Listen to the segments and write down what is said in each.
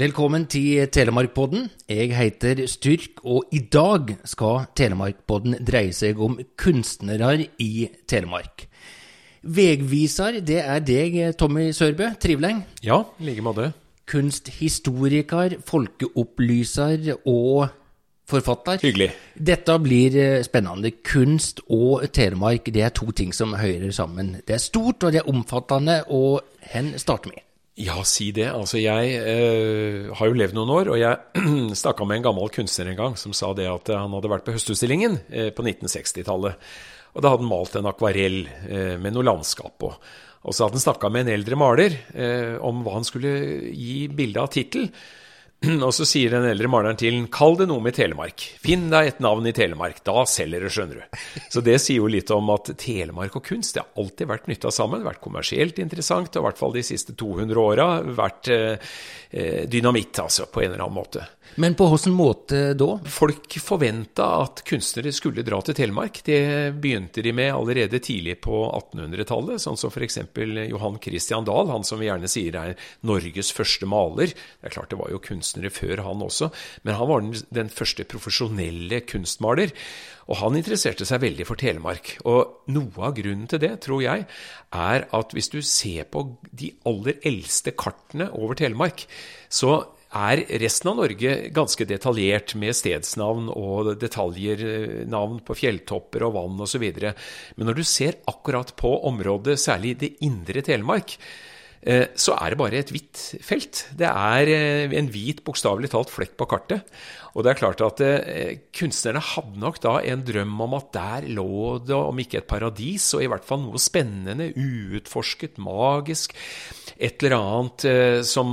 Velkommen til Telemarkpodden. Jeg heter Styrk, og i dag skal Telemarkpodden dreie seg om kunstnere i Telemark. Vegviser, det er deg, Tommy Sørbø. Trivelig. Ja, i like måte. Kunsthistoriker, folkeopplyser og forfatter. Hyggelig. Dette blir eh, spennende. Kunst og Telemark det er to ting som hører sammen. Det er stort og det er omfattende, og hen starter vi? Ja, si det. Altså, jeg eh, har jo levd noen år, og jeg snakka med en gammel kunstner en gang som sa det at han hadde vært på Høstutstillingen eh, på 1960-tallet. Og da hadde han malt en akvarell eh, med noe landskap på. Og så hadde han snakka med en eldre maler eh, om hva han skulle gi bildet av tittel. Og så sier den eldre maleren til den, kall det noe med Telemark. Finn deg et navn i Telemark. Da selger det, skjønner du. Så det sier jo litt om at Telemark og kunst det har alltid vært knytta sammen. Vært kommersielt interessant, og i hvert fall de siste 200 åra vært eh, eh, dynamitt, altså, på en eller annen måte. Men på hvilken måte da? Folk forventa at kunstnere skulle dra til Telemark. Det begynte de med allerede tidlig på 1800-tallet, sånn som f.eks. Johan Christian Dahl, han som vi gjerne sier er Norges første maler. Det er klart det var jo kunstnere før han også, men han var den første profesjonelle kunstmaler. Og han interesserte seg veldig for Telemark. Og noe av grunnen til det, tror jeg, er at hvis du ser på de aller eldste kartene over Telemark, så er resten av Norge ganske detaljert med stedsnavn og detaljer, eh, navn på fjelltopper og vann osv. Men når du ser akkurat på området, særlig det indre Telemark, så er det bare et hvitt felt. Det er eh, en hvit, bokstavelig talt, flekk på kartet. Og det er klart at kunstnerne hadde nok da en drøm om at der lå det, om ikke et paradis, så i hvert fall noe spennende, uutforsket, magisk et eller annet eh, som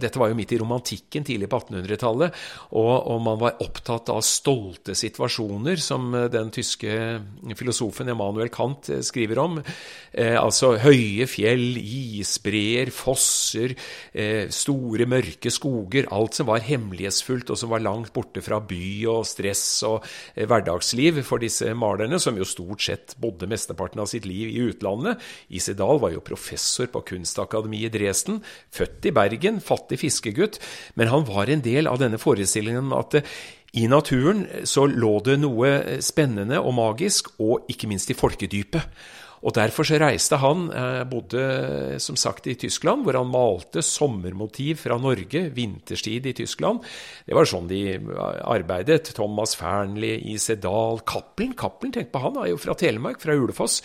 Dette var jo midt i romantikken tidlig på 1800-tallet, og, og, man var opptatt av stolte situasjoner, som eh, den tyske filosofen Emanuel Kant eh, skriver om. Eh, altså høye fjell, isbreer, fosser, eh, store, mørke skoger. Alt som var hemmelighetsfullt, og som var langt borte fra by og stress og eh, hverdagsliv for disse malerne, som jo stort sett bodde mesteparten av sitt liv i utlandet. Isedal var jo professor på kunst kunstakademiet i Dresden, født i Bergen, fattig fiskegutt, men han var en del av denne forestillingen om at eh, i naturen så lå det noe eh, spennende og magisk, og ikke minst i folkedypet. Og Derfor så reiste han, eh, bodde som sagt i Tyskland, hvor han malte sommermotiv fra Norge, vinterstid i Tyskland. Det var sånn de arbeidet. Thomas Fearnley, I.C. Dahl, Cappelen. Cappelen, tenk på han, er jo fra Telemark, fra Ulefoss.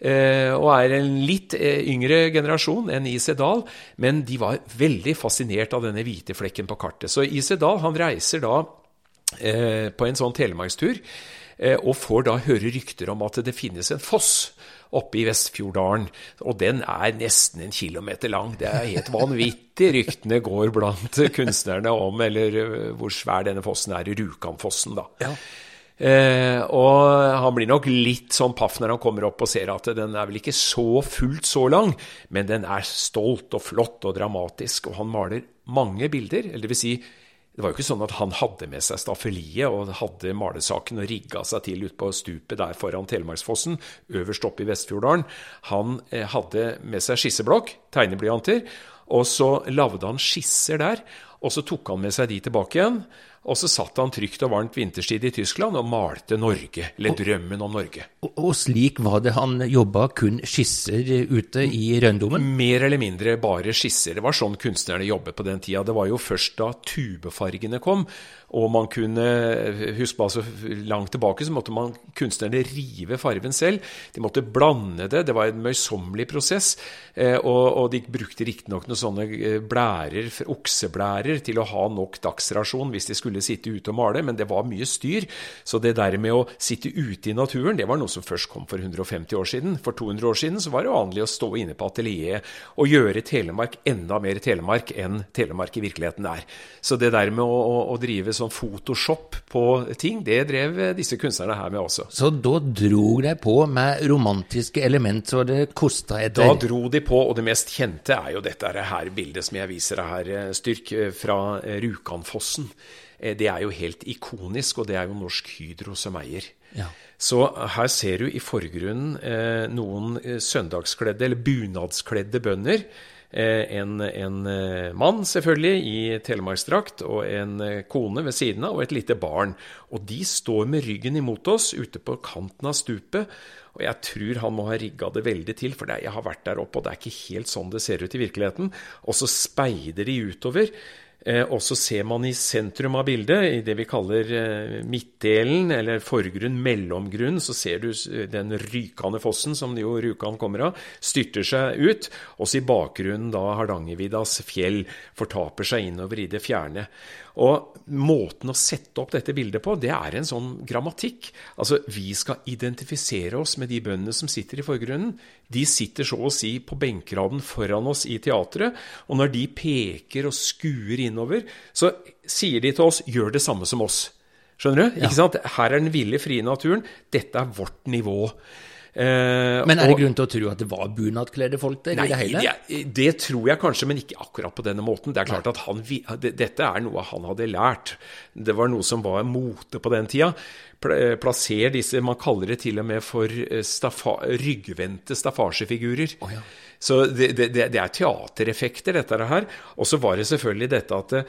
Eh, og er en litt eh, yngre generasjon enn I.C. Dahl, men de var veldig fascinert av denne hvite flekken på kartet. Så I.C. Dahl han reiser da på en sånn telemarkstur, og får da høre rykter om at det finnes en foss oppe i Vestfjorddalen. Og den er nesten en kilometer lang. Det er helt vanvittig ryktene går blant kunstnerne om eller hvor svær denne fossen er. Rjukanfossen, da. Ja. Eh, og han blir nok litt sånn paff når han kommer opp og ser at den er vel ikke så fullt så lang, men den er stolt og flott og dramatisk, og han maler mange bilder. Eller det vil si, det var jo ikke sånn at han hadde med seg staffeliet og hadde malesaken og rigga seg til ute på stupet der foran Telemarksfossen, øverst oppe i Vestfjorddalen. Han eh, hadde med seg skisseblokk, tegneblyanter, og så lagde han skisser der. Og så tok han med seg de tilbake igjen. Og så satt han trygt og varmt vinterstid i Tyskland og malte Norge, eller drømmen om Norge. Og, og slik var det han jobba, kun skisser ute i røndommen? Mer eller mindre bare skisser. Det var sånn kunstnerne jobbet på den tida. Det var jo først da tubefargene kom, og man kunne Husk på, altså langt tilbake så måtte man kunstnerne rive farven selv. De måtte blande det. Det var en møysommelig prosess. Eh, og, og de brukte riktignok noen sånne eh, blærer, okseblærer til å ha nok dagsrasjon hvis de skulle sitte ute og male, men det var mye styr. Så det der med å sitte ute i naturen, det var noe som først kom for 150 år siden. For 200 år siden så var det vanlig å stå inne på atelieret og gjøre Telemark enda mer Telemark enn Telemark i virkeligheten er. Så det der med å, å, å drive sånn Photoshop på ting, det drev disse kunstnerne her med også. Så da dro de på med romantiske element så det kosta etter Da dro de på, og det mest kjente er jo dette her bildet som jeg viser deg her, Styrk, eh, fra eh, Rjukanfossen. Det er jo helt ikonisk, og det er jo Norsk Hydro som eier. Ja. Så her ser du i forgrunnen noen søndagskledde, eller bunadskledde bønder En, en mann, selvfølgelig, i telemarksdrakt, og en kone ved siden av, og et lite barn. Og de står med ryggen imot oss ute på kanten av stupet. Og jeg tror han må ha rigga det veldig til, for jeg har vært der oppe, og det er ikke helt sånn det ser ut i virkeligheten. Og så speider de utover. Eh, og så ser man i sentrum av bildet, i det vi kaller eh, midtdelen, eller forgrunn, mellomgrunn, så ser du den rykende fossen, som jo Rjukan kommer av, styrter seg ut. Også i bakgrunnen da Hardangerviddas fjell fortaper seg innover i det fjerne. Og måten å sette opp dette bildet på, det er en sånn grammatikk. Altså, vi skal identifisere oss med de bøndene som sitter i forgrunnen. De sitter så å si på benkeraden foran oss i teatret, og når de peker og skuer innover, så sier de til oss 'gjør det samme som oss'. Skjønner du? Ja. Ikke sant? Her er den ville, frie naturen. Dette er vårt nivå. Eh, men er det og, grunn til å tro at det var bunadkledde folk der? Nei, i det hele? Det, det, tror jeg kanskje, men ikke akkurat på denne måten. Det er klart at han, Dette er noe han hadde lært. Det var noe som var mote på den tida. Eh, plasser disse Man kaller det til og med for eh, staffa, ryggvendte staffasjefigurer. Oh, ja. Så det, det, det, er teatereffekter, dette her. Og så var det selvfølgelig dette at Eh,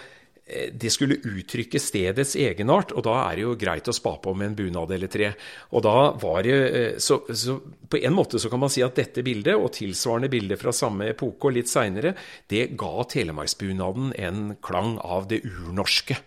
det skulle uttrykke stedets egenart, og da er det jo greit å spa på med en bunad eller tre. Og da var det, eh, så, så, På en måte så kan man si at dette bildet, og tilsvarende bilder fra samme epoke og litt seinere, det ga telemarksbunaden en klang av det urnorske.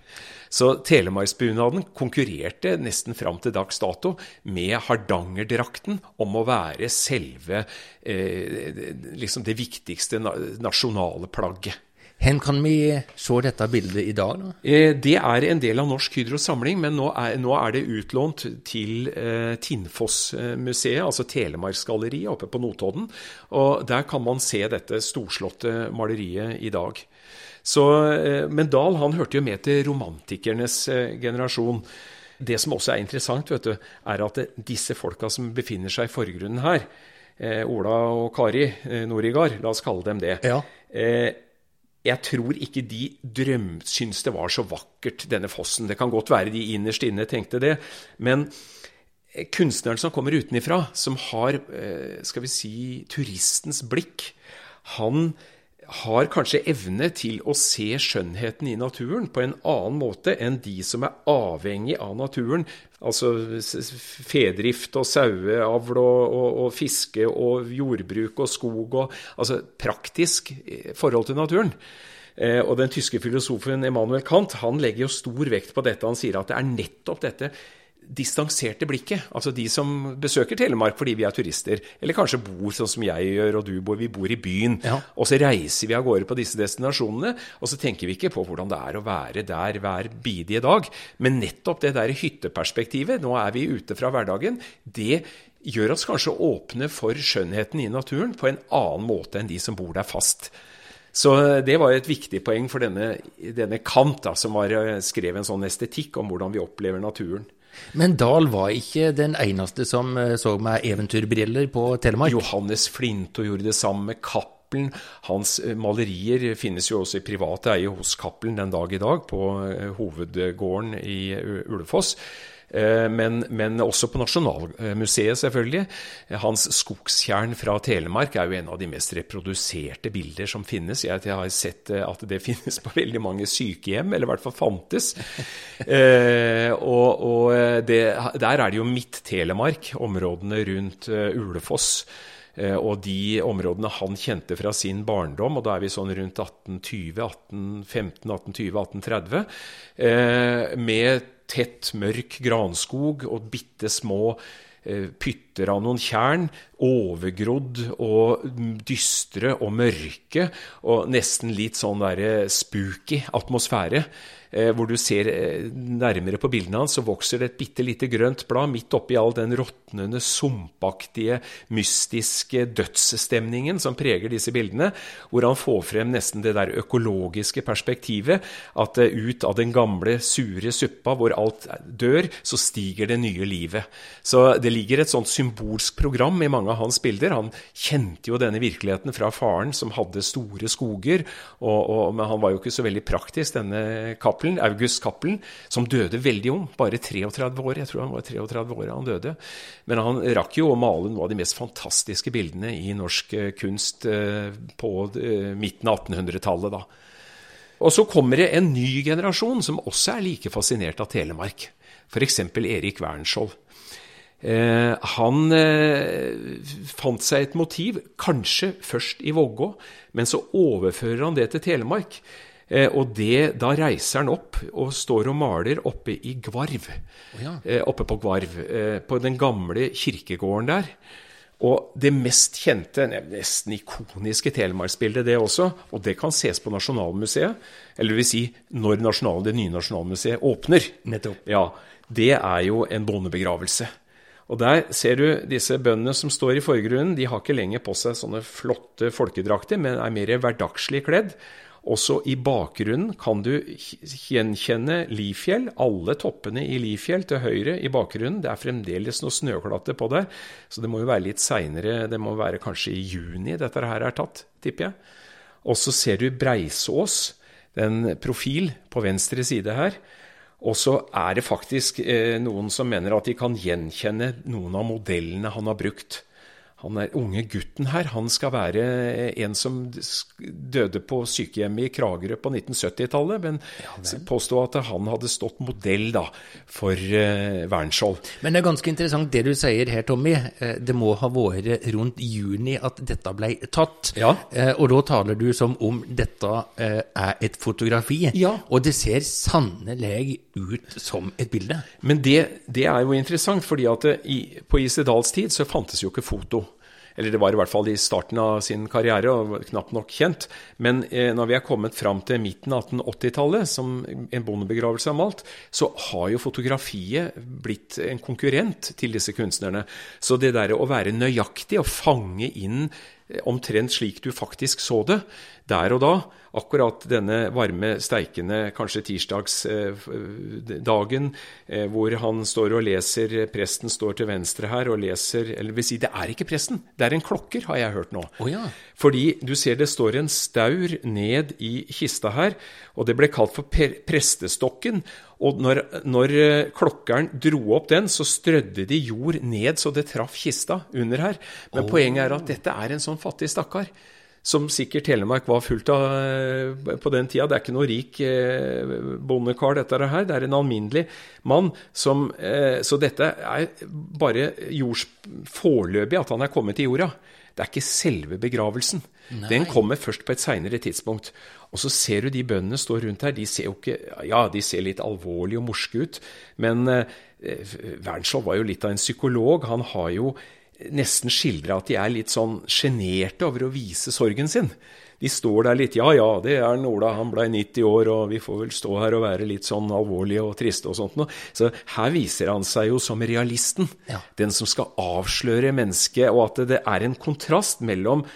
Så telemarksbunaden konkurrerte nesten fram til dags dato med hardangerdrakten om å være selve eh, liksom det viktigste nasjonale plagget. Hvor kan vi se dette bildet i dag? Da? Eh, det er en del av Norsk Hydros samling, men nå er, nå er, det utlånt til eh, Tinnfoss-museet, altså Telemarksgalleriet oppe på Notodden. Og Der kan man se dette storslåtte maleriet i dag. Så, eh, men Dahl han hørte jo med til romantikernes eh, generasjon. Det som også er interessant, vet du, er at disse folka som befinner seg i forgrunnen her, eh, Ola og Kari eh, Norigard, la oss kalle dem det. Ja. Eh, jeg tror ikke de drøm, syns det var så vakkert, denne fossen. Det kan godt være de innerst inne tenkte det. Men eh, kunstneren som kommer utenifra, som har eh, skal vi si, turistens blikk, han har kanskje evne til å se skjønnheten i naturen på en annen måte enn de som er avhengig av naturen. Altså fedrift og saueavl og, og, og, fiske og jordbruk og skog og Altså praktisk eh, forhold til naturen. Eh, og den tyske filosofen Emanuel Kant han legger jo stor vekt på dette. Han sier at det er nettopp dette distanserte blikket. Altså de som besøker Telemark fordi vi er turister, eller kanskje bor sånn som jeg gjør og du bor, vi bor i byen. Ja. Og så reiser vi av gårde på disse destinasjonene, og så tenker vi ikke på hvordan det er å være der hver bidige dag. Men nettopp det der hytteperspektivet, nå er vi ute fra hverdagen, det gjør oss kanskje åpne for skjønnheten i naturen på en annen måte enn de som bor der fast. Så det var et viktig poeng for denne, denne Kant, da, som var, eh, skrev en sånn estetikk om hvordan vi opplever naturen. Men Dahl var ikke den eneste som eh, så med eventyrbriller på Telemark? Johannes Flinto gjorde det samme med Cappelen. Hans eh, malerier finnes jo også i privat eie hos Cappelen den dag i dag, på eh, hovedgården i Ulefoss. Eh, men, men, også på Nasjonalmuseet, selvfølgelig. Hans skogstjern fra Telemark er jo en av de mest reproduserte bilder som finnes. Jeg, har sett eh, at det finnes på veldig mange sykehjem, eller i hvert fall fantes. Eh, og, og det, der er det jo Midt-Telemark, områdene rundt Ulefoss. Og de områdene han kjente fra sin barndom, og da er vi sånn rundt 1820, 1815, 1820, 1830, med tett, mørk granskog og bitte små eh, pytter av noen tjern, overgrodd og dystre og mørke, og nesten litt sånn derre spooky atmosfære. Eh, hvor du ser eh, nærmere på bildene hans, så vokser det et bitte lite grønt blad midt oppi all den råtnende, sumpaktige, mystiske dødsstemningen som preger disse bildene, hvor han får frem nesten det der økologiske perspektivet, at eh, ut av den gamle, sure suppa hvor alt dør, så stiger det nye livet. Så det ligger et sånt symbol symbolsk program i mange av hans bilder. Han kjente jo denne virkeligheten fra faren, som hadde store skoger. Og, og, men han var jo ikke så veldig praktisk, denne Cappelen, August Cappelen, som døde veldig ung. Bare 33 år. Jeg tror han var 33 år da han døde. Men han rakk jo å male noen av de mest fantastiske bildene i norsk eh, kunst eh, på midten av 1800-tallet. da. Og så kommer det en ny generasjon som også er like fascinert av Telemark. F.eks. Erik Wernskjold. Eh, han eh, fant seg et motiv, kanskje først i Vågå, men så overfører han det til Telemark. Eh, og det, da reiser han opp og står og maler oppe i Gvarv. Oh, ja. Eh, oppe på Gvarv, eh, på den gamle kirkegården der. Og det mest kjente, nesten ikoniske telemarksbildet, det også, og det kan ses på Nasjonalmuseet, eller det vil si når nasjonal, det nye Nasjonalmuseet åpner, Nettopp. Ja, det er jo en bondebegravelse. Og der ser du disse bøndene som står i forgrunnen. De har ikke lenger på seg sånne flotte folkedrakter, men er mer hverdagslig kledd. Også i bakgrunnen kan du gjenkjenne Lifjell, alle toppene i Lifjell til høyre i bakgrunnen. Det er fremdeles noe snøklatte på der, så det må jo være litt seinere. Det må være kanskje i juni dette her er tatt, tipper jeg. Og så ser du Breisås, den profil på venstre side her. Og så er det faktisk eh, noen som mener at de kan gjenkjenne noen av modellene han har brukt han er unge gutten her, han skal være en som døde på sykehjemmet i Kragerø på 1970-tallet, men ja, påstå at han hadde stått modell da, for uh, Wernskjold. Men det er ganske interessant det du sier her, Tommy. Eh, det må ha vært rundt juni at dette ble tatt. Ja. Eh, og da taler du som om dette er et fotografi. Ja. Og det ser sannelig ut som et bilde. Men det, det er jo interessant, fordi at i, på Isedals tid så fantes jo ikke foto. Eller det var i hvert fall i starten av sin karriere, og knapt nok kjent. Men eh, når vi er kommet fram til midten av 1880-tallet, som en bondebegravelse har malt, så har jo fotografiet blitt en konkurrent til disse kunstnerne. Så det der å være nøyaktig og fange inn eh, omtrent slik du faktisk så det, der og da, akkurat denne varme, steikende, kanskje tirsdagsdagen, eh, hvor han står og leser Presten står til venstre her og leser Eller vil si, det er ikke presten, det er en klokker, har jeg hørt nå. Oh, ja. Fordi du ser det står en staur ned i kista her, og det ble kalt for prestestokken. Og når, når eh, klokkeren dro opp den, så strødde de jord ned så det traff kista under her. Men oh. poenget er at dette er en sånn fattig stakkar som sikkert Telemark var fullt av eh, på den tida. Det er ikke noe rik eh, bondekar, dette her. Det er en alminnelig mann som eh, Så dette er bare jords foreløpig at han er kommet til jorda. Det er ikke selve begravelsen. Nei. Den kommer først på et seinere tidspunkt. Og så ser du de bøndene stå rundt her. De ser jo ikke Ja, de ser litt alvorlige og morske ut. Men eh, Wernskjold var jo litt av en psykolog. Han har jo nesten skildre at de er litt sånn sjenerte over å vise sorgen sin. De står der litt Ja, ja, det er Ola, han blei 90 år, og vi får vel stå her og være litt sånn alvorlige og triste og sånt noe. Så her viser han seg jo som realisten. Ja. Den som skal avsløre mennesket, og at det er en kontrast mellom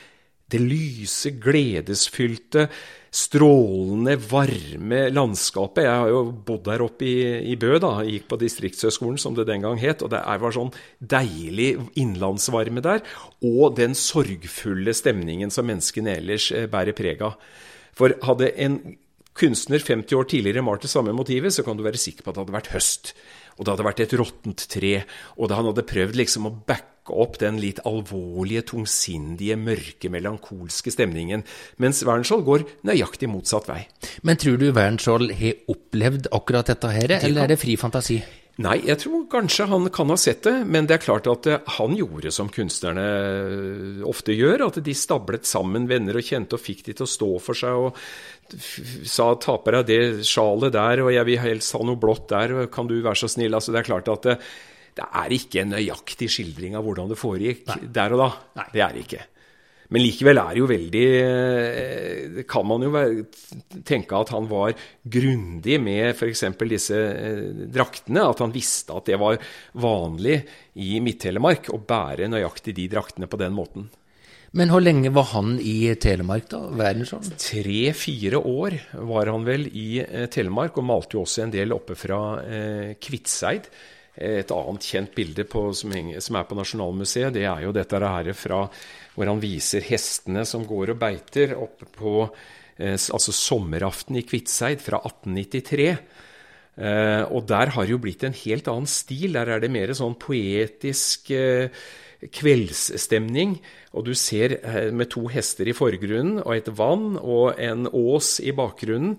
det lyse, gledesfylte, strålende, varme landskapet. Jeg har jo bodd der oppe i, i Bø, da. Jeg gikk på Distriktshøgskolen, som det den gang het. Og det var sånn deilig innlandsvarme der. Og den sorgfulle stemningen som menneskene ellers eh, bærer preg av. For hadde en kunstner 50 år tidligere malt det samme motivet, så kan du være sikker på at det hadde vært høst. Og det hadde vært et råttent tre. Og han hadde prøvd liksom å backe opp den litt alvorlige, tungsindige, mørke, melankolske stemningen. Mens Wernskjold går nøyaktig motsatt vei. Men tror du Wernskjold har opplevd akkurat dette her, det eller er det fri fantasi? Nei, jeg tror kanskje han kan ha sett det, men det er klart at eh, han gjorde som kunstnerne eh, ofte gjør, at de stablet sammen venner og kjente og fikk de til å stå for seg og sa 'ta på deg det sjalet der', og 'jeg vil helst ha noe blått der', 'kan du være så snill'? Altså, det er klart at det, er ikke en nøyaktig skildring av hvordan det foregikk Nei. der og da. Nei. Det er det ikke. Men likevel er det jo veldig eh, Kan man jo tenke at han var grundig med f.eks. disse eh, draktene. At han visste at det var vanlig i Midt-Telemark å bære nøyaktig de draktene på den måten. Men hvor lenge var han i Telemark, da? Verdensson? Tre-fire år var han vel i eh, Telemark, og malte jo også en del oppe fra Kvitseid. Et annet kjent bilde på, som, er på Nasjonalmuseet, det er jo dette her fra hvor han viser hestene som går og beiter oppe på eh, altså sommeraften i Kviteseid fra 1893. Eh, og der har det jo blitt en helt annen stil. Der er det mer sånn poetisk eh, kveldsstemning. Og du ser eh, med to hester i forgrunnen og et vann og en ås i bakgrunnen.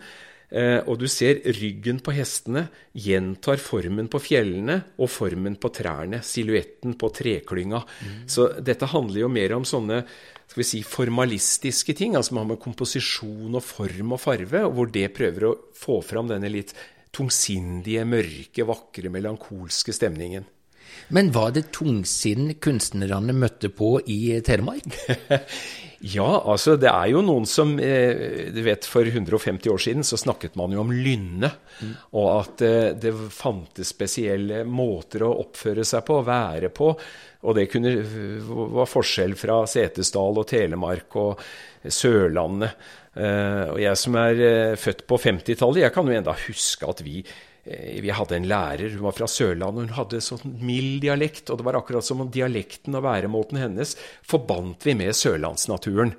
Eh, og du ser ryggen på hestene gjentar formen på fjellene og formen på trærne. Silhuetten på treklynga. Mm. Så dette handler jo mer om sånne skal vi si, formalistiske ting, altså man har med komposisjon og form og farve, og hvor det prøver å få fram denne litt tungsindige, mørke, vakre, melankolske stemningen. Men var det tungsinn kunstnerne møtte på i Telemark? ja, altså det er jo noen som eh, Du vet, for 150 år siden så snakket man jo om lynne. Mm. Og at eh, det fantes spesielle måter å oppføre seg på, være på. Og det kunne, var forskjell fra Setesdal og Telemark og Sørlandet. Eh, og jeg som er født på 50-tallet, jeg kan jo enda huske at vi Eh, vi hadde en lærer, hun var fra Sørlandet, hun hadde sånn mild dialekt. Og det var akkurat som om dialekten og væremåten hennes forbandt vi med sørlandsnaturen.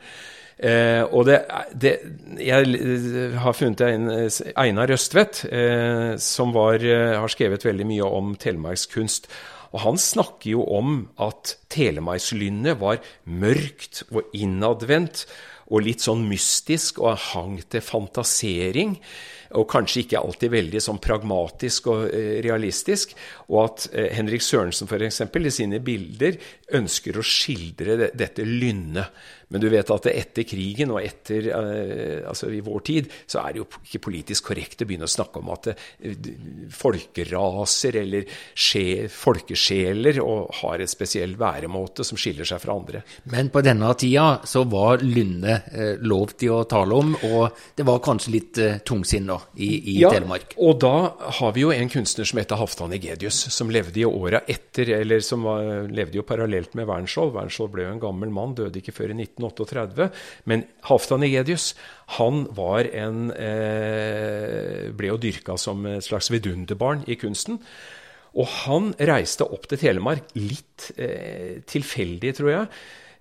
Eh, og det, det, Jeg har funnet en Einar Røstvedt, eh, som var, eh, har skrevet veldig mye om telemarkskunst. Og han snakker jo om at telemarkslynnet var mørkt og innadvendt og litt sånn mystisk og hang til fantasering og kanskje ikke alltid veldig sånn pragmatisk og eh, realistisk. Og at eh, Henrik Sørensen f.eks. i sine bilder ønsker å skildre dette lynnet. Men du vet at etter krigen og etter, eh, altså i vår tid, så er det jo ikke politisk korrekt å begynne å snakke om at folkeraser eller folkesjeler og har et spesiell væremåte som skiller seg fra andre. Men på denne tida så var lynnet lov til å tale om, og det var kanskje litt tungsinn da, i, i ja, Telemark? Og da har vi jo en kunstner som heter Halvdan Egedius, som levde i åra etter, eller som var, levde jo parallelt med Wernskjold. Wernskjold ble jo en gammel mann, døde ikke før i 1938. Men Halvdan Egedius han var en, eh, ble jo dyrka som et slags vidunderbarn i kunsten. Og han reiste opp til Telemark litt eh, tilfeldig, tror jeg.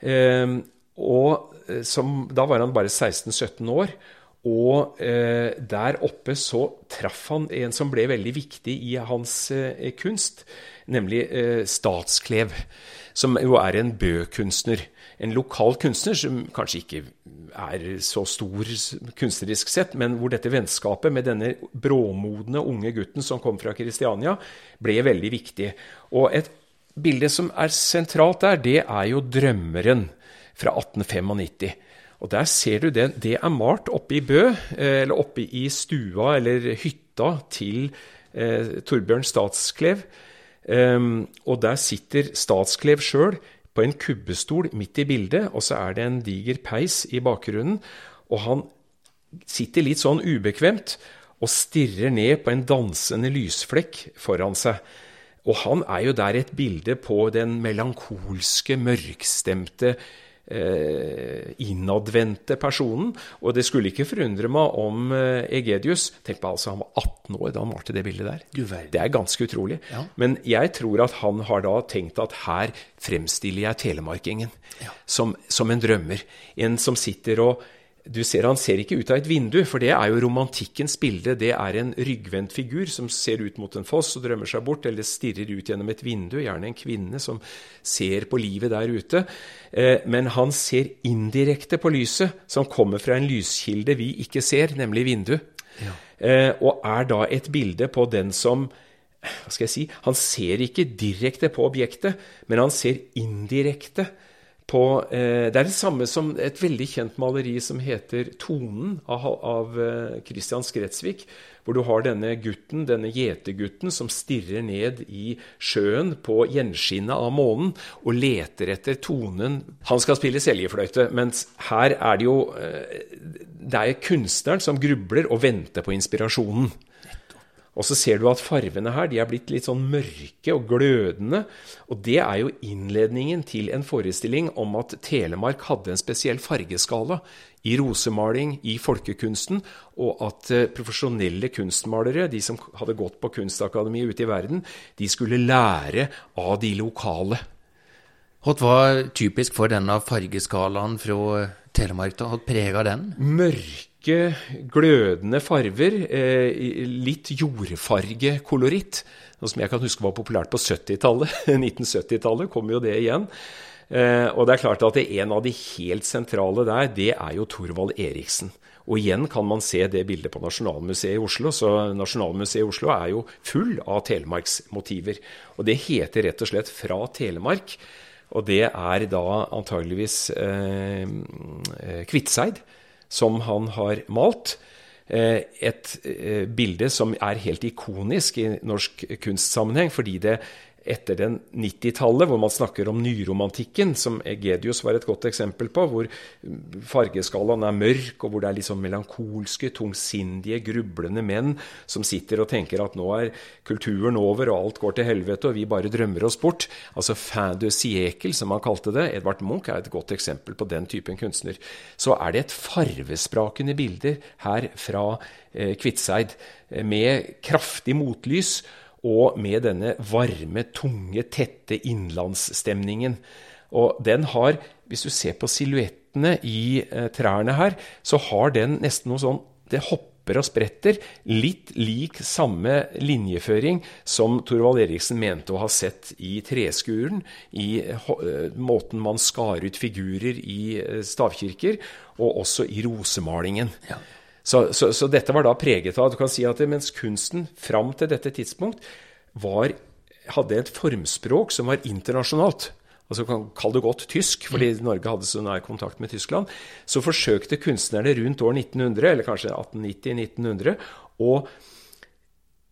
Eh, og eh, som, Da var han bare 16-17 år. Og eh, der oppe så traff han en som ble veldig viktig i hans eh, kunst, nemlig eh, Statsklev, som jo er en bøkunstner en lokal kunstner som kanskje ikke er så stor kunstnerisk sett, men hvor dette vennskapet med denne bråmodne unge gutten som kom fra Kristiania, ble veldig viktig. Og et bilde som er sentralt der, det er jo 'Drømmeren' fra 1895. Og der ser du det. Det er malt oppe i Bø, eh, eller oppe i stua eller hytta til eh, Torbjørn Statsklev. Um, og der sitter Statsklev sjøl på en kubbestol midt i bildet, og så er det en diger peis i bakgrunnen. Og han sitter litt sånn ubekvemt og stirrer ned på en dansende lysflekk foran seg. Og han er jo der et bilde på den melankolske, mørkstemte innadvendte personen. Og det skulle ikke forundre meg om eh, Egedius Tenk på altså, han var 18 år da han malte det bildet der. Det er ganske utrolig. Ja. Men jeg tror at han har da tenkt at her fremstiller jeg telemarkingen ja. som, som en drømmer. En som sitter og du ser Han ser ikke ut av et vindu, for det er jo romantikkens bilde. Det er en ryggvendt figur som ser ut mot en foss og drømmer seg bort, eller stirrer ut gjennom et vindu. Gjerne en kvinne som ser på livet der ute. Eh, men han ser indirekte på lyset, som kommer fra en lyskilde vi ikke ser, nemlig vindu. Ja. Eh, og er da et bilde på den som hva skal jeg si, Han ser ikke direkte på objektet, men han ser indirekte på eh, Det er det samme som et veldig kjent maleri som heter 'Tonen' av, av eh, Christian Skretsvik. Hvor du har denne gutten, denne gjetergutten, som stirrer ned i sjøen på gjenskinnet av månen og leter etter tonen Han skal spille seljefløyte, mens her er det jo eh, Det er kunstneren som grubler og venter på inspirasjonen. Og så ser du at farvene her de er blitt litt sånn mørke og glødende. Og det er jo innledningen til en forestilling om at Telemark hadde en spesiell fargeskala i rosemaling, i folkekunsten, og at eh, profesjonelle kunstmalere, de som hadde gått på Kunstakademiet ute i verden, de skulle lære av de lokale. Hva var typisk for denne fargeskalaen fra Telemark? da? Hva prega den? Mørke mørke, glødende farver. Eh, litt jordfargekoloritt. Noe som jeg kan huske var populært på 70-tallet. 1970-tallet kom jo det igjen. Eh, og det er klart at en av de helt sentrale der, det er jo Thorvald Eriksen. Og igjen kan man se det bildet på Nasjonalmuseet i Oslo. Så Nasjonalmuseet i Oslo er jo full av telemarksmotiver. Og det heter rett og slett Fra Telemark. Og det er da antageligvis eh, eh Kvitseid som han har malt. Eh, et eh, bilde som er helt ikonisk i norsk kunstsammenheng, fordi det etter den 90-tallet, hvor man snakker om nyromantikken, som Egedius var et godt eksempel på, hvor fargeskalaen er mørk, og hvor det er liksom melankolske, tungsindige, grublende menn som sitter og tenker at nå er kulturen over, og alt går til helvete, og vi bare drømmer oss bort. Altså fin de siekel, som han kalte det. Edvard Munch er et godt eksempel på den typen kunstner. Så er det et farvesprakende bilder her fra eh, Kvitseid, med kraftig motlys og med denne varme, tunge, tette innlandsstemningen. Og den har, hvis du ser på silhuettene i eh, trærne her, så har den nesten noe sånn Det hopper og spretter. Litt lik samme linjeføring som Thorvald Eriksen mente å ha sett i treskuren. I eh, måten man skar ut figurer i eh, stavkirker, og også i rosemalingen. Ja. Så, så, så, dette var da preget av Du kan si at mens kunsten fram til dette tidspunkt var, hadde et formspråk som var internasjonalt altså Kall det godt tysk, fordi mm. Norge hadde så nær kontakt med Tyskland. Så forsøkte kunstnerne rundt år 1900, eller kanskje 1890-1900, å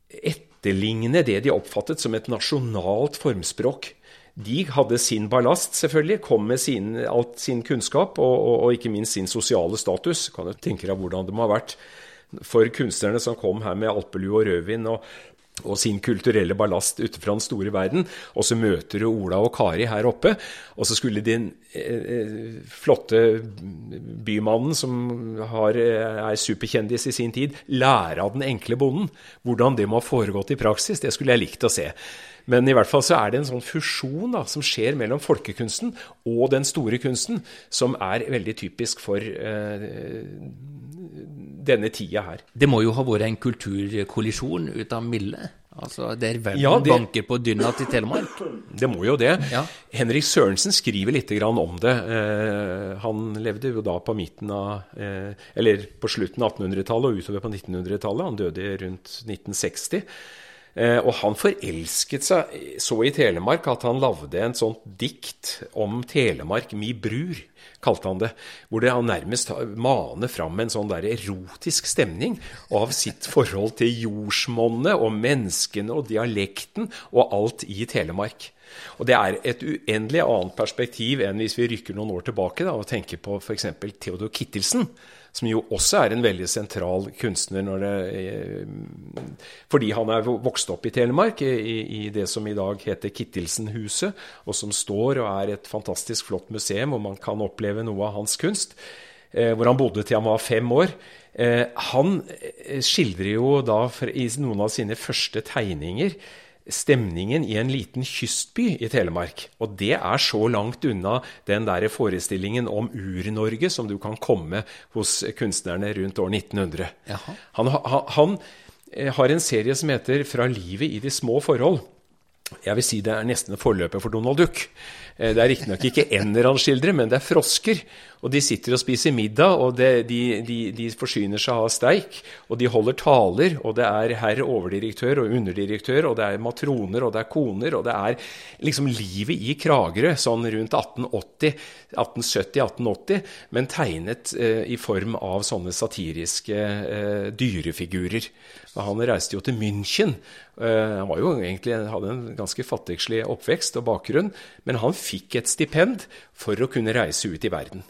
etterligne det de oppfattet som et nasjonalt formspråk. De hadde sin ballast, selvfølgelig, kom med sin, alt sin kunnskap og, og, og, ikke minst sin sosiale status. Kan du tenke deg hvordan det må ha vært for kunstnerne som kom her med alpelue og rødvin og, og sin kulturelle ballast ute fra den store verden. Og så møter du Ola og Kari her oppe, og så skulle din eh, eh flotte bymannen, som har, eh, er superkjendis i sin tid, lære av den enkle bonden. Hvordan det må ha foregått i praksis, det skulle jeg likt å se. Men i hvert fall så er det en sånn fusjon da, som skjer mellom folkekunsten og den store kunsten, som er veldig typisk for eh, denne tida her. Det må jo ha vært en kulturkollisjon ut av milde? Altså, Der verden ja, det, banker på dynna til Telemark? Det må jo det. Ja. Henrik Sørensen skriver litt om det. Eh, han levde jo da på midten av eh, Eller på slutten av 1800-tallet og utover på 1900-tallet. Han døde rundt 1960. Eh, og han forelsket seg så i Telemark at han lagde en sånt dikt om Telemark, mi brur, kalte han det. Hvor det han nærmest maner fram en sånn der erotisk stemning av sitt forhold til jordsmonnet og menneskene og dialekten og alt i Telemark. Og Det er et uendelig annet perspektiv enn hvis vi rykker noen år tilbake da, og tenker på f.eks. Theodor Kittelsen som jo også er en veldig sentral kunstner det, eh, fordi han er vokst opp i Telemark, i, i, det som i dag heter Kittelsen-huset, og som står og er et fantastisk flott museum hvor man kan oppleve noe av hans kunst. Eh, hvor han bodde til han var fem år. Eh, han skildrer jo da i noen av sine første tegninger stemningen i en liten kystby i Telemark. Og det er så langt unna den der forestillingen om Ur-Norge som du kan komme hos kunstnerne rundt år 1900. Han, han, han, eh, har en serie som heter 'Fra livet i de små forhold'. Jeg vil si det er nesten en forløper for Donald Duck. Eh, det er riktignok ikke ender han skildrer, men det er frosker. Og de sitter og spiser middag, og det, de, de, de, forsyner seg av steik. Og de holder taler, og det er herr overdirektør og underdirektør, og det er matroner, og det er koner, og det er liksom livet i Kragerø sånn rundt 1880, 1870-1880, men tegnet eh, i form av sånne satiriske eh, dyrefigurer. Han reiste jo til München. Eh, han var jo egentlig, hadde en ganske fattigslig oppvekst og bakgrunn, men han fikk et stipend for å kunne reise ut i verden.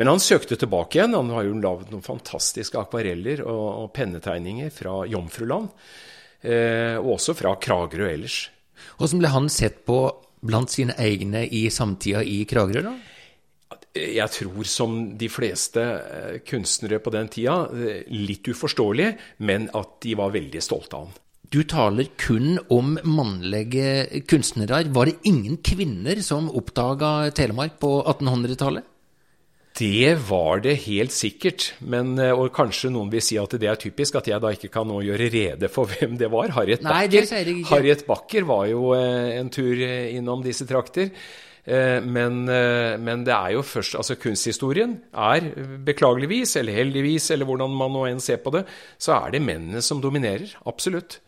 Men han søkte tilbake igjen. Han har jo lagd noen fantastiske akvareller og, og pennetegninger fra Jomfruland. eh, og også fra Kragerø ellers. Hvordan ble han sett på blant sine egne i samtida i Kragerø, da? Jeg tror som de fleste eh, kunstnere på den tida, eh, litt uforståelig, men at de var veldig stolte av han. Du taler kun om mannlige kunstnere. Var det ingen kvinner som oppdaga Telemark på 1800-tallet? Det var det helt sikkert, men, eh, og kanskje noen vil si at det er typisk at jeg da ikke kan nå gjøre rede for hvem det var. Harriet Backer. Harriet Backer var jo en tur innom disse trakter. Eh, Men, eh, men det er jo først Altså, kunsthistorien er beklageligvis, eller heldigvis, eller hvordan man nå enn ser på det, så er det mennene som dominerer. Absolutt.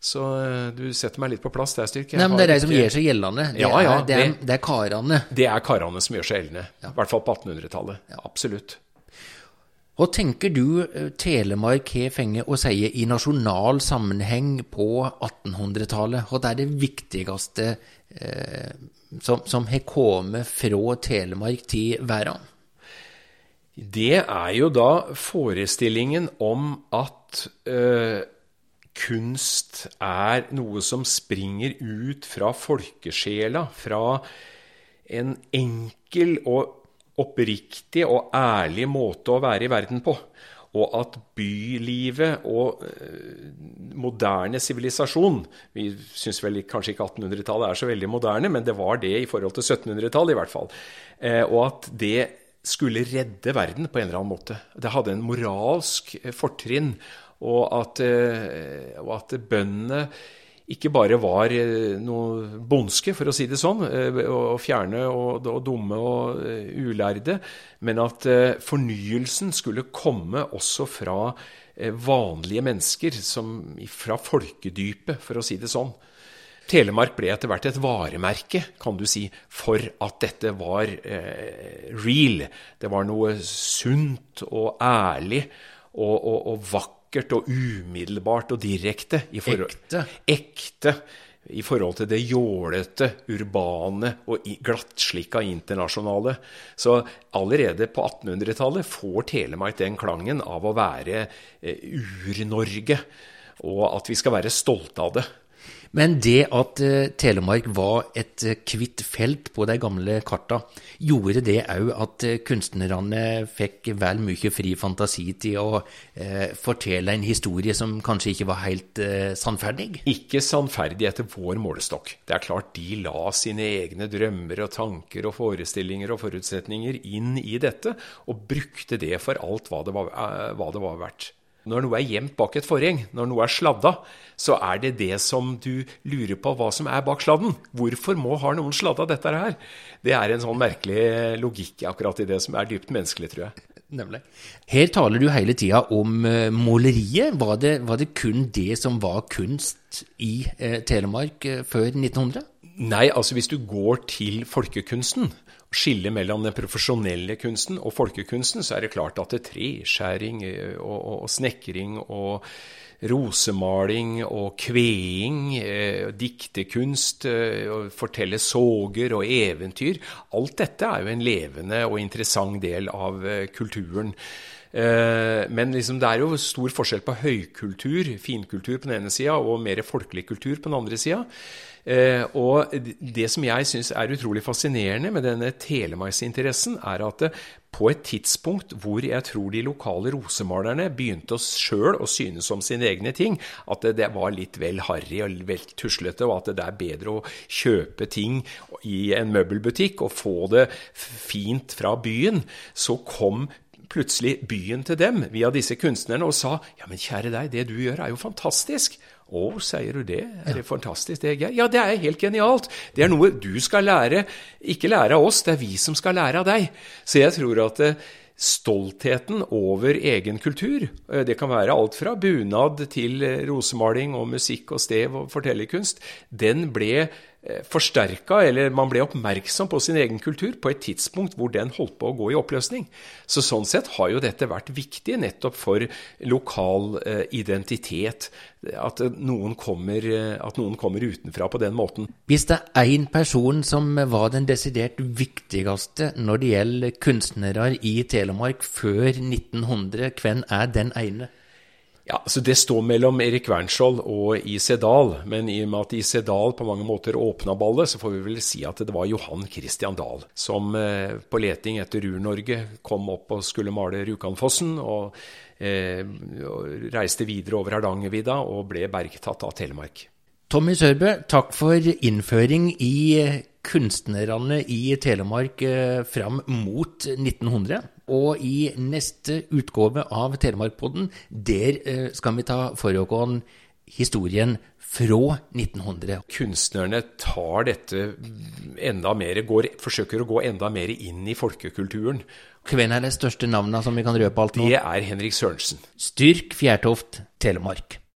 Så eh, du setter meg litt på plass der, Styrke. Nei, men Det er de som gjør seg gjeldende. Det, Ja, ja, er, det, er, det- det er karene. Det er karene som gjør seg gjeldende. I hvert fall på 1800-tallet. Absolutt. Hva tenker du eh, Telemark har fengt å si i nasjonal sammenheng på 1800-tallet? Hva er det viktigste eh, som, som har kommet fra Telemark til verden? Det er jo da forestillingen om at eh, kunst er noe som springer ut fra folkesjela, fra en enkel og oppriktig og ærlig måte å være i verden på. Og at bylivet og øh, moderne sivilisasjon Vi syns vel kanskje ikke 1800-tallet er så veldig moderne, men det var det i forhold til 1700-tallet i hvert fall. Eh, og at det skulle redde verden på en eller annen måte. Det hadde en moralsk eh, fortrinn. Og at, eh, og at bøndene ikke bare var eh, noe bondske, for å si det sånn, eh, og fjerne og, og dumme og eh, ulærde, men at fornyelsen skulle komme også fra vanlige mennesker, som, fra folkedypet, for å si det sånn. Telemark ble etter hvert et varemerke, kan du si, for at dette var eh, real. Det var noe sunt og ærlig og, og, og vakkert og umiddelbart og direkte. I forhold, Ekte. Ekte. I forhold til det jålete, urbane og glattslikka internasjonale. Så allerede på 1800-tallet får Telemark den klangen av å være eh, Ur-Norge, og at vi skal være stolte av det. Men det at eh, Telemark var et kvitt felt på de gamle karta, gjorde det òg at eh, kunstnerne fikk vel mye fri fantasi til å eh, fortelle en historie som kanskje ikke var helt eh, sannferdig? Ikke sannferdig etter vår målestokk. Det er klart de la sine egne drømmer og tanker og forestillinger og forutsetninger inn i dette, og brukte det for alt hva det var, eh, hva det var verdt. Når noe er gjemt bak et forheng, når noe er sladda, så er det det som du lurer på hva som er bak sladden. Hvorfor må har noen sladda dette her? Det er en sånn merkelig logikk akkurat i det som er dypt menneskelig, tror jeg. Nemlig. Her taler du hele tida om eh, måleriet. Var det, var det kun det som var kunst i eh, Telemark eh, før 1900? Nei, altså hvis du går til folkekunsten, skille mellom den profesjonelle kunsten og folkekunsten, så er det klart at det treskjæring eh, og, og, og snekring og rosemaling og kveing, eh, diktekunst, eh, fortelle soger og eventyr Alt dette er jo en levende og interessant del av eh, kulturen. Eh, Men liksom det er jo stor forskjell på høykultur, finkultur på den ene sida, og mer folkelig kultur på den andre sida. Eh, og det som jeg syns er utrolig fascinerende med denne telemarksinteressen, er at det, på et tidspunkt hvor jeg tror de lokale rosemalerne begynte sjøl å synes om sine egne ting, at det var litt vel harry og vel tuslete, og at det er bedre å kjøpe ting i en møbelbutikk og få det fint fra byen, så kom plutselig byen til dem via disse kunstnerne og sa ja, men kjære deg, det du gjør er jo fantastisk. Å, sier du det? Er det fantastisk, det, Geir? Ja, det er helt genialt. Det er noe du skal lære. Ikke lære av oss, det er vi som skal lære av deg. Så jeg tror at eh, stoltheten over egen kultur, eh, det kan være alt fra bunad til eh, rosemaling og musikk og stev og fortellerkunst, den ble forsterka, eller man ble oppmerksom på sin egen kultur på et tidspunkt hvor den holdt på å gå i oppløsning. Så sånn sett har jo dette vært viktig nettopp for lokal eh, identitet. At eh, noen, kommer, eh, at noen kommer utenfra på den måten. Hvis det er én person som var den desidert viktigste når det gjelder kunstnere i Telemark før 1900, hvem er den ene? Ja, så Det står mellom Erik Wernskjold og I.C. Dahl, men i og med at I.C. Dahl på mange måter åpna ballet, så får vi vel si at det var Johan Christian Dahl som eh, på leting etter Ur-Norge kom opp og skulle male Rjukanfossen, og, eh, reiste videre over Hardangervidda og ble bergtatt av Telemark. Tommy Sørbø, takk for innføring i eh, kunstnerne i Telemark eh, fram mot 1900. Og i neste utgave av Telemarkpodden, der eh, skal vi ta for oss historien fra 1900. Kunstnerne tar dette enda mer, går, forsøker å gå enda mer inn i folkekulturen. Hvem er de største navnene som vi kan røpe alt nå? Det er Henrik Sørensen. Styrk Fjærtoft, Telemark.